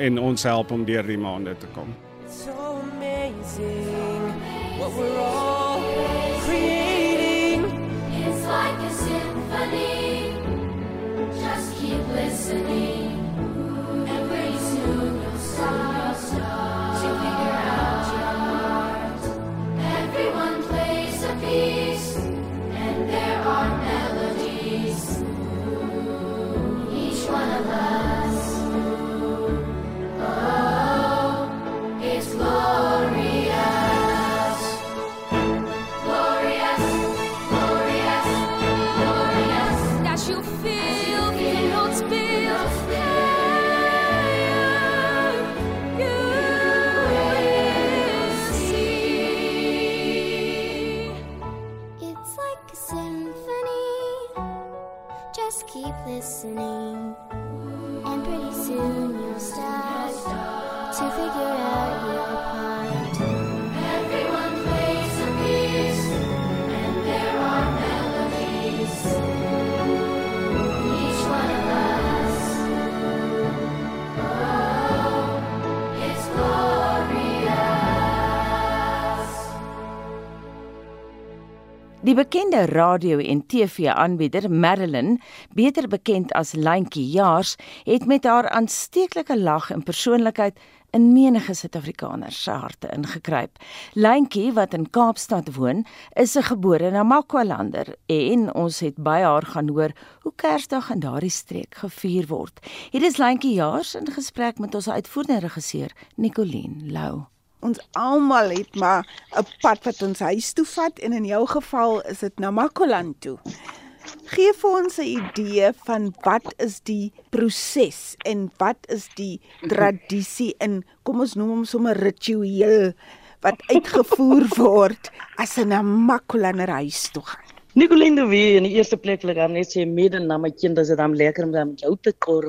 en ons help om deur die maande te kom. So amazing bekende radio en TV-aanbieder Marilyn, beter bekend as Lentjie Jaars, het met haar aansteeklike lag en persoonlikheid in menige Suid-Afrikaners se harte ingekruip. Lentjie wat in Kaapstad woon, is 'n gebore Namaqualander en ons het by haar gaan hoor hoe Kersdag in daardie streek gevier word. Hier is Lentjie Jaars in gesprek met ons uitvoerende regisseur Nicoline Lou. Ons almal het maar 'n pad wat ons huis toe vat en in jou geval is dit Namakoland toe. Gee vir ons 'n idee van wat is die proses en wat is die tradisie in kom ons noem hom sommer ritueel wat uitgevoer word as 'n Namakolander huis toe gaan. Nicolinde wie in die eerste plek wil ek net sê mede na my kind as dit hom lekker om met jou te kor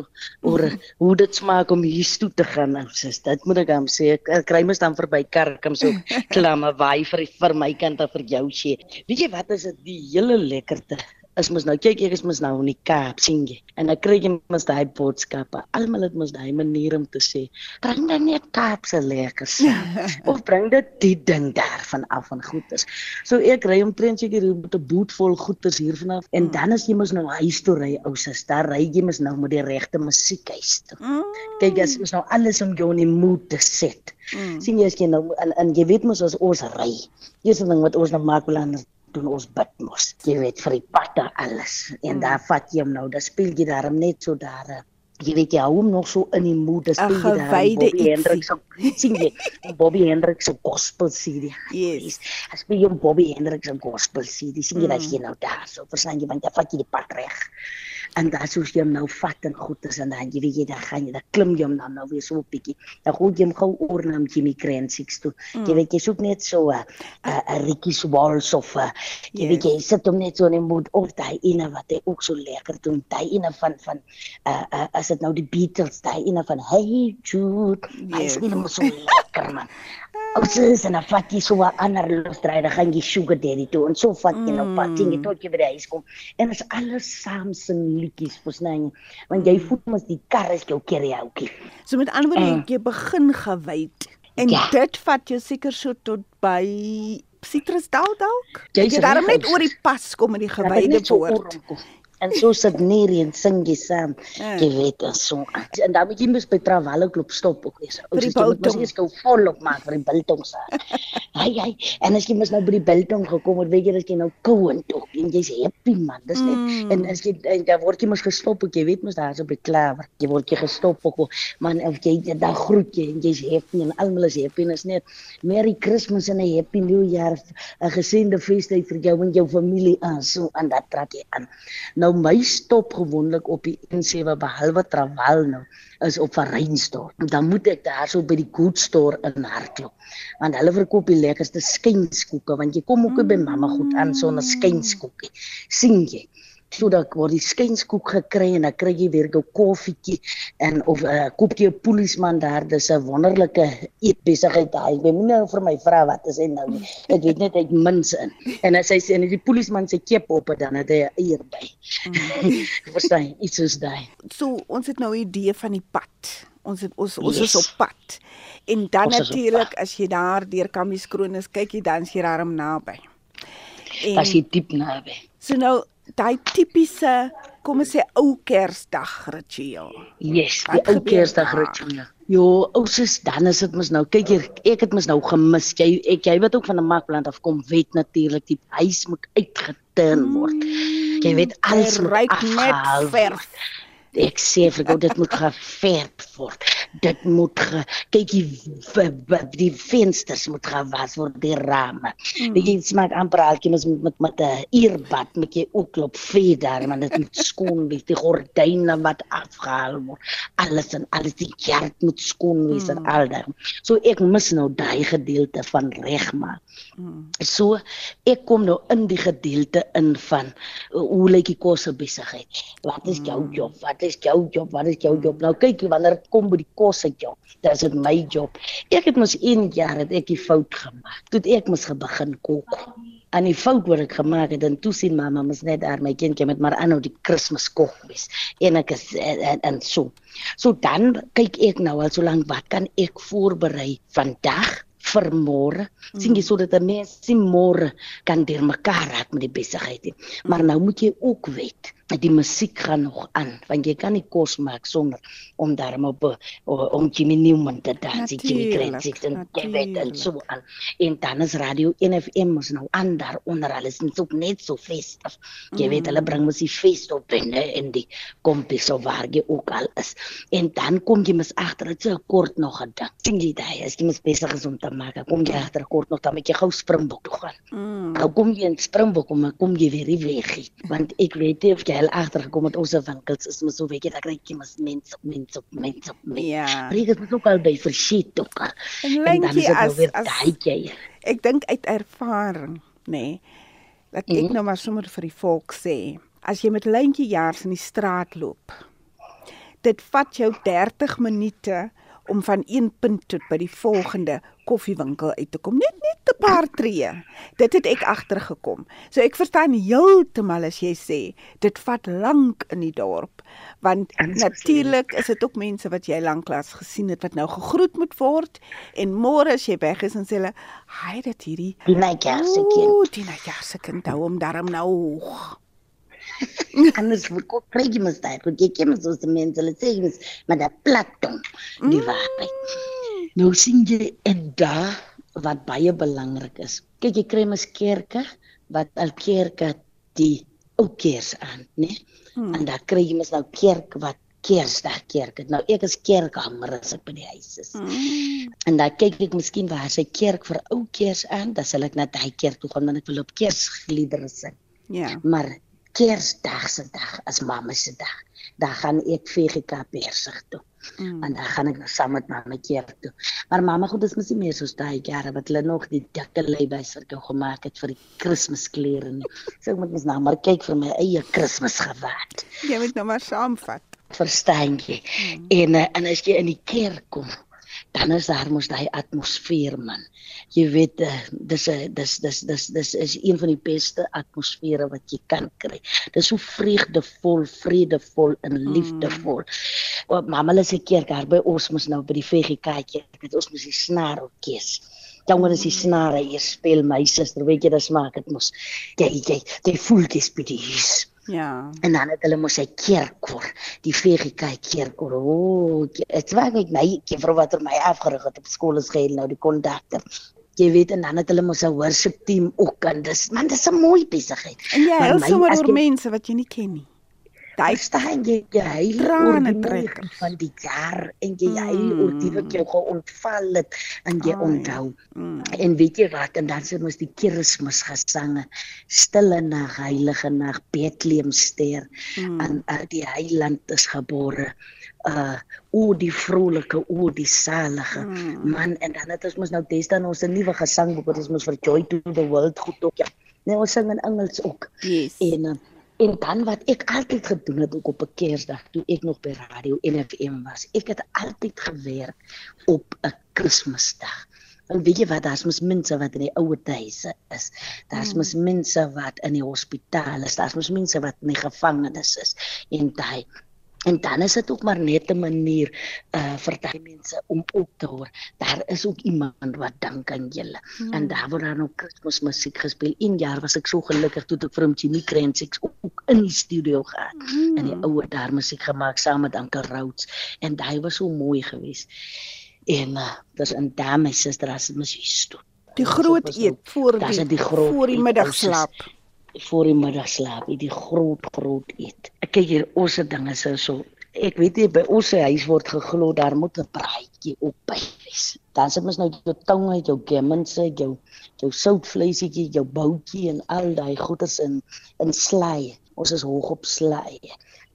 oor hoe dit smaak om hier toe te gaan. Sis, dit moet ek hom sê. Ek kry mos dan verby kerk om so klamme waai vir vir my kind en vir jou sê. Weet jy wat is dit die hele lekkerte is mos nou kyk ek is mos nou in die Kaap sien jy? En dan kry jy mos daai boodskappe. Almal het mos daai manier om te sê bring dan net Kaapse lekkers of bring dit die ding daar van af van goeders. So ek ry omtrent seker met 'n boot vol goeders hier vanaf. En mm. dan as jy mos nou huis toe ry ou sis daar ry jy mos nou met die regte musiekhuis toe. Mm. kyk as mos nou alles om jou in die mood te set mm. sien jy as jy nou en, en jy weet mos as ons ry 'n ding wat ons nou maak wil anders doen ons bid mos. Jy weet vir die patte alles. En mm. daar vat jy hom nou, dan speel jy daarom net so daar. Eh, jy weet jy hou hom nog so in die moed, speel jy daar Bobby Hendricks op. sien jy Bobby Hendricks se gospel CD. Yes. As jy Bobby Hendricks se gospel CD, sien jy mm. dat jy nou daar so verstaan jy want jy vat jy die pad reg en dan soos jy hom nou vat en goed is en dan jy weet jy dan gaan jy dan klim jy hom dan nou weer so 'n bietjie dan gooi jy hom gou oor na Jimmy Cransix toe mm. jy weet jy soek net so 'n 'n Ricky Swallows of a, jy yes. weet jy sit hom net so in die mood of daai ene wat hy ook so lekker doen daai ene van van uh, uh, as dit nou die Beatles daai ene van Hey Jude yes. hy speel hom so lekker man Ons is en afat jy so 'n ander losdrywe gaan jy sugar daddy toe en so vat jy nou pad jy mm. tot jy by die huis kom en is alles saam sing liedjies versnyn want jy mm. voel mos die kar is jou karaoke. So met ander woorde jy begin gewyd en ja. dit vat jou seker so tot by Citrusdal dalk. Jy het daarom net oor die pas kom in die gewyde woord en so sit neer en sing jy saam. Ja. Jy weet en so. En dan moet jy mos by Travalle klop stop ook weer. Jy moet mos eers gou volop maak vir die biltong se. Ai ai. En as jy mos nou by die biltong gekom het, weet jy dat jy nou koue en toe en jy's happy man. Dis net mm. en as jy en dan word jy mos gestop ook jy weet mos daar so by klaver. Jy word jy gestop ook man of jy dan groet jy en jy's happy en almal is happy en is net Merry Christmas en 'n happy new year. 'n Geseënde feestyd vir jou en jou familie aan so en dat trek jy aan. Nou nou my stop gewoonlik op die N7 behalwe Trawal nou is op Verreinsdorp. Dan moet ek daarso by die Good Store in hardloop. Want hulle verkoop die lekkerste skynskoeke want jy kom ook by mamma goed aan sonder skynskoekie. sien jy? Sodat word die skynskoek gekry en dan kry jy weer 'n koffietjie en of 'n uh, koopjie polisman daar dis 'n wonderlike eetbesigheid. Daai jy moet nou vir my vra wat is hy nou nie. Ek weet net hy mins in. En as hy sê en die polisman sê keep op dan het hy 'n eier by. Mm. verstaan iets is daai. So ons het nou 'n idee van die pad. Ons het, ons ons yes. is op pad. En dan natuurlik as jy daar deur Kammies Kroon is kyk jy dan jy daarom naby. En as jy diep naby. So nou daai tipiese kom ons sê ou Kersdag ritueel. Yes, die ou Kersdag ritueel. Jo, ousus dan is dit mos nou. Kyk hier, ek het mos nou gemis. Jy ek jy weet ook van 'n makplant af kom wet natuurlik die huis moet uitgeturn word. Mm, jy weet alles moet afgehaal word ek sê vir jou dit moet geverf word. Dit moet ge, kyk die die vensters moet gewas word die rame. Mm. Jy smaak amper alkie met met met 'n uurbad met jy ook klop vee daar maar dit moet skoon wees. Die gordyne wat afgehaal word. Alles en alles die kerk moet skoon wees mm. en al daai. So ek mis nou daai gedeelte van regmaak. Mm. So ek kom nou in die gedeelte in van uh, hoe lyk die kosse besigheid? Wat is jou mm. job? Wat is jou job? Wat is jou job? Nou kyk jy wanneer dit kom by die kos uit jou. Dit is my job. Ek het mos 1 jaar het ek die fout gemaak. Toe ek mos begin kook. En die fout wat ek gemaak het en toe sien mamma mos net daar my kindjie met maar aanhou die Kersfees kook mis. En ek is en, en, en so. So dan kyk ek nou al so lank wat kan ek voorberei vandag vir môre. Sien jy sodat 'n mens sien môre kan deurmekaar raak met die besigheid. Maar nou moet jy ook weet die musiek gaan nog aan want jy kan nie kos maak sonder om daarmee op om Jimmy Newman te dans, Jimmy Kretzik en jy weet en so aan. En dan is radio NFM mos nou aan daar onder alles en so net so festig. Jy weet hulle bring mos die fees op binne in die kompies of waar jy ook al is. En dan kom jy mos agter dit so kort nog gedink. Sien jy daai as jy mos besig is om te maak, kom jy agter kort nog dan moet jy gou Springbok toe gaan. Mm. Nou kom jy in Springbok kom kom jy weer weg want ek weet nie of jy al agtergekom het ons winkels is mos so weet jy dat kry jy mos mense mense mense mense. Ja. Maar ek het mos ook al by verskiet ook. al. En En dan is dit nou weer daai keer. ek dink uit ervaring, nê. Nee, dat ek Mhm. nou maar sommer vir die volk sê, as jy met lyntjie jaars in die straat loop, dit vat jou 30 minute om van een punt tot by die volgende koffiewinkel uit te kom. Net net 'n paar tree. Dit het ek agtergekom. So ek verstaan heeltemal as jy sê dit vat lank in die dorp, want natuurlik is dit ook mense wat jy lanklaas gesien het wat nou gegroet moet word en môre as jy weg is en sê hulle, "Haai dit hierdie Die Najaar se kind." Ooh, die Najaar se kind hou hom daarom nou. Anders verkoop kry jy mos daai, want jy ken mos ons mense, hulle sê mos met 'n platon die Mm. Nou sien jy en daar wat baie belangrik is. Kyk, jy kry mos kerke wat al kerke die ou kers aan, né? Hmm. En daar kry jy mos nou kerk wat Kersdag kerk het. Nou ek is kerkhamer as ek by die huis is. Mm. En dan kyk ek miskien waar sy kerk vir ou kers aan, dan sal ek na daai kerk toe gaan want ek wil op kersliedere sing. Ja. Maar Kersdag se dag as mamma se dag, dan gaan ek VGK persig toe. Mm. En dan gaan ek nou saam met mamma kerk toe. Maar mamma goed is mos nie meer soos daai jare wat hulle nog die dikke leibys vir jou gemaak het vir die Kersklere nie. So ek moet mos nou maar kyk vir my eie Kersgewaad. Jy moet nou maar saamvat. Verstaan jy? Mm. En eh, en as jy in die kerk kom, dan is daar mos daai atmosfeer man. Jy weet uh, dis 'n dis dis dis dis is een van die beste atmosfere wat jy kan kry. Dis so vreugdevol, vredevol en liefdevol. Mm. Mamma hulle se kerk daar by ons mos nou by die VGK kerk, het ons mos die snaarorkes. Jonger is die snare eers speel my suster, weet jy dis maak dit mos. Jy jy jy voel dit spesies. Ja. En dan het hulle mos sy kerkkoor, die VGK kerkkoor. O, oh, dit was net my juffrou wat er my afgerig het op skool is geheel nou die kondukter. Jy weet en dan het hulle mos 'n worship team ook en dis man dis 'n mooi besigheid. En jy my- sommer oor mense wat jy nie ken nie. Daai staan jy jy huil Trane die trek. van die jaar en jy huil oor die wat jou geontval het en jy onthou. Mm. En weet jy wat en dan sit mos die Kersgesange, stille nag, heilige nag, Bethlehemster Mm. en uh, die heiland is gebore. Uh o die vrolike, o die salige Mm. man en dan het ons mos nou destyds ons 'n nuwe gesangboek wat ons mos vir Joy to the World goed ook ja. Nee, ons sing in Engels ook. Yes. En uh, en dan wat ek altyd gedoen het ook op 'n Kersdag toe ek nog by Radio NFM was. Ek het altyd gewerk op 'n Kersdag. En weet jy wat, daar's mos mense wat in die ouer huise is. Daar's Mm. mos mense wat in die hospitaal is. Daar's mos mense wat in die gevangenis is. En daai en dan is dit ook maar net 'n manier uh vir daai mense om op te hoor. Daar is ook iemand wat dink aan julle. Ja. En daar word dan ook Kersmusiek gespeel. Een jaar was ek so gelukkig toe ek vir hom Jimmy Krensiks ook in die studio gehad. Mm. En die ouer daar musiek gemaak saam met Anke Rhodes en daai was so mooi geweest. En uh, dis in daai my suster as mos hier toe. Die groot eet voor die, die voor die eet, middagslaap. Voor die middagslaap, die groot groot eet. Ek kyk hier ons se dinge so so. Ek weet nie by ons huis word geglo daar moet 'n braaitjie op by wees. Dan sit mens nou jou tong uit jou gemmense, jou jou soutvleisietjie, jou boutjie en al daai goeders in in slaai. Ons is hoog op slaai.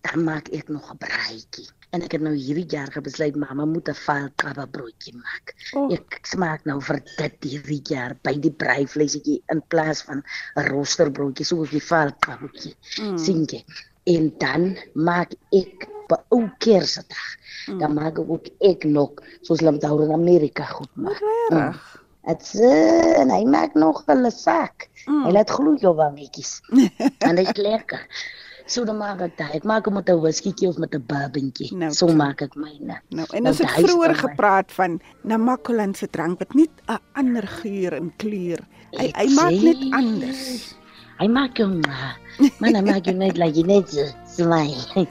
Dan maak ek nog 'n braaitjie. En ek het nou hierdie jaar besluit mamma moet 'n valkrabbe broodjie maak. Oh. Ek smaak nou vir dit hierdie jaar by die braaivleisetjie in plaas van 'n rosterbroodjie soos die valkrabbetjie. Mm. sien jy? En dan maak ek by ou Kersdag. Mm. Dan maak ek ook ek nog soos hulle daar in Amerika goed maak. Regtig? Dit's uh, en hy maak nog hulle sak. Mm. Hy laat gloei jou wangetjies. en dit is lekker. So dan maak ek dit. Ek maak hom met 'n whiskietjie of met 'n bourbonjie. Nou, so maak ek myne. Nou, en Nou, ons het hy is vroeër gepraat van Namakoland se drank wat net 'n ander geur en kleur. Hy hy maak net anders. Hy maak hom man, hy maak jou net like jy net smile.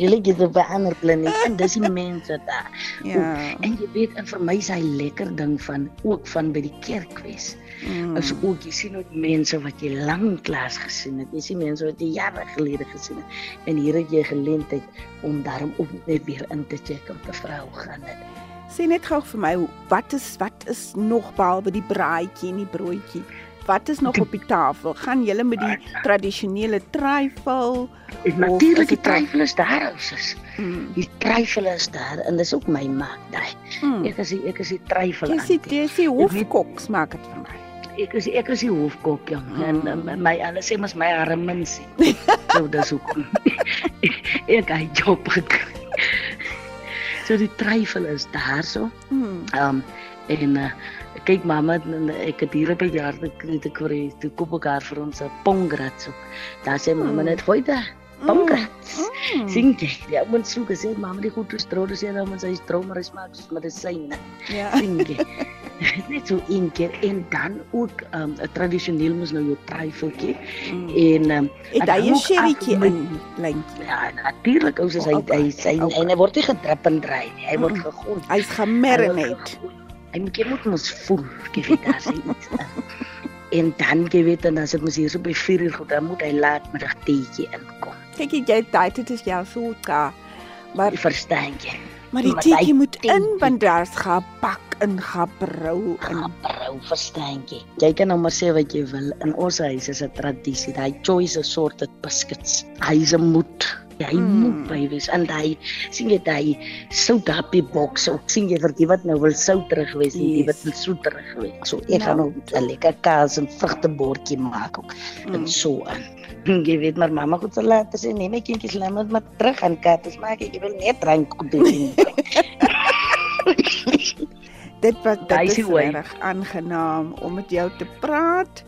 Jy is op 'n ander planeet en dis die mense daar. Ja. Ook, en jy weet en vir my is hy lekker ding van ook van by die kerk wees. Mm. As ook jy sien ook mense wat jy lanklaas gesien het. Jy sien mense wat jy jare gelede gesien het. En hier het jy geleentheid om daarom ook net weer in te check om te vra hoe gaan dit. Sê net gou vir my, wat is wat is nog behalwe die braaitjie en die broodjie? Wat is nog op die tafel? Gaan julle met die tradisionele trifle? En of natuurlik die tryfel is daar ouses. Mm. Die tryfel is daar en dis ook my maak daai. Mm. Ek is die, ek is die tryfel. Jy sien, jy sien hofkoks maak dit vir my. Ek is ek is die hofkok jong en Mm. my hulle sê mos my armensie. so dis hoekom. ek 'n job gekry. so die tryfel is daar so. Mm. Um en uh, kyk mamma ek het hier 'n jaar gekry te kry toe koop ek haar vir ons 'n pongrat so. Daar sê mamma net gooi daar. Pongrat. Mm. Sien jy? Ja, moet so gesê mamma die goed gestrood sê dan moet sy stroom maar smaak soos medisyne. Ja. Sien jy? Net so een keer en dan ook um, tradisioneel mos nou jou tryfeltjie Mm. en um, Het hy 'n sherrytjie in lyntjie? Ja, natuurlik ou soos hy hy sy en hy word nie gedrip en dry nie. Hy word gegooi. Hy's gemarinate. Hy moet jy moet mos voel, weet daar in. En dan jy weet dan as dit mos hier so by 4 uur goed, dan moet hy laat middag teetjie inkom. Kyk jy daai dit is jou sulka. Maar verstaan jy? Maar die teetjie hy moet in want daar's gebak in gebrou en Vrou, verstaan jy? Jy kan nou maar sê wat jy wil. In ons huis is 'n tradisie. Daai choice assorted biscuits. Hy is 'n moed. Hy mm. moet by wees en hy sien jy daai sout happy box. Ook sien jy vir die wat nou wil sout terug wees en die wat wil soet terug wees. So ek gaan Nou. nou 'n lekker kaas en vrugtebordjie maak ook. Mm. En so aan. Jy weet maar mamma goed sal laat sê nee my kindjies laat my maar terug aan kaartjies maak ek wil net drank goed doen. dit was dit Daai is die reg aangenaam om met jou te praat.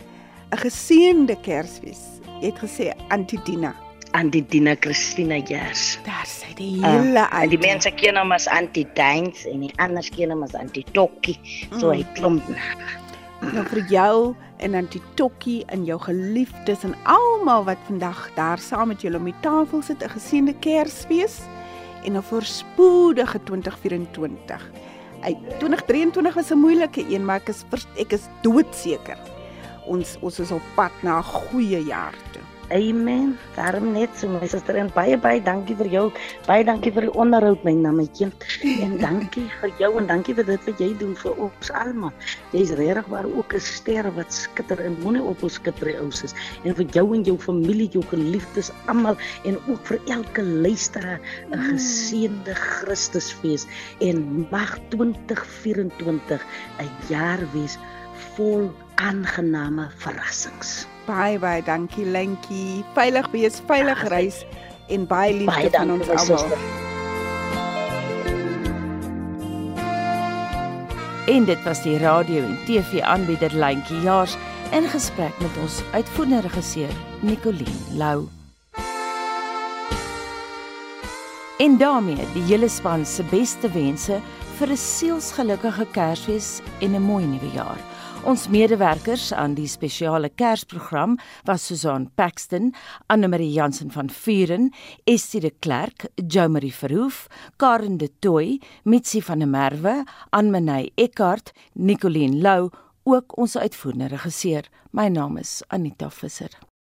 'n Geseënde Kersfees. Jy het gesê Antidina. Antidina Christina Gers. Daar sê die hele uh, die mense ken hom as Antidains en die anders ken hom as Antitokkie. So hy Mm. klomp Nou vir jou en Antitokkie en jou geliefdes en almal wat vandag daar saam met julle om die tafel sit, 'n geseënde Kersfees en 'n voorspoedige 2024. Uit 2023 was 'n moeilike een, maar ek is ek is doodseker. Ons ons is op pad na 'n goeie jaar toe. Amen. Daarom net so my suster en baie baie dankie vir jou. Baie dankie vir die onderhoud my na my kind. En dankie vir jou en dankie vir dit wat jy doen vir ons almal. Jy's regtig waar ook 'n ster wat skitter en moenie op ons skitter ou is. En vir jou en jou familie, jou geliefdes almal en ook vir elke luisteraar 'n geseënde Christusfees en mag 2024 'n jaar wees vol aangename verrassings. Baie baie dankie Lentjie. Veilig wees, veilig reis en baie liefde Baie van ons almal. En dit was die radio en TV aanbieder Lyntjie Jaars in gesprek met ons uitvoerende regisseur Nicoline Lou. En daarmee die hele span se beste wense vir 'n sielsgelukkige Kersfees en 'n mooi nuwe jaar. Ons medewerkers aan die spesiale Kersprogram was Susan Paxton, Anne-Marie Jansen van Vuren, Estie de Klerk, Jo Marie Verhoef, Karen de Tooy, Mitsi van der Merwe, Anmaney Eckart, Nicoline Lou, ook ons uitvoerende regisseur. My naam is Anita Visser.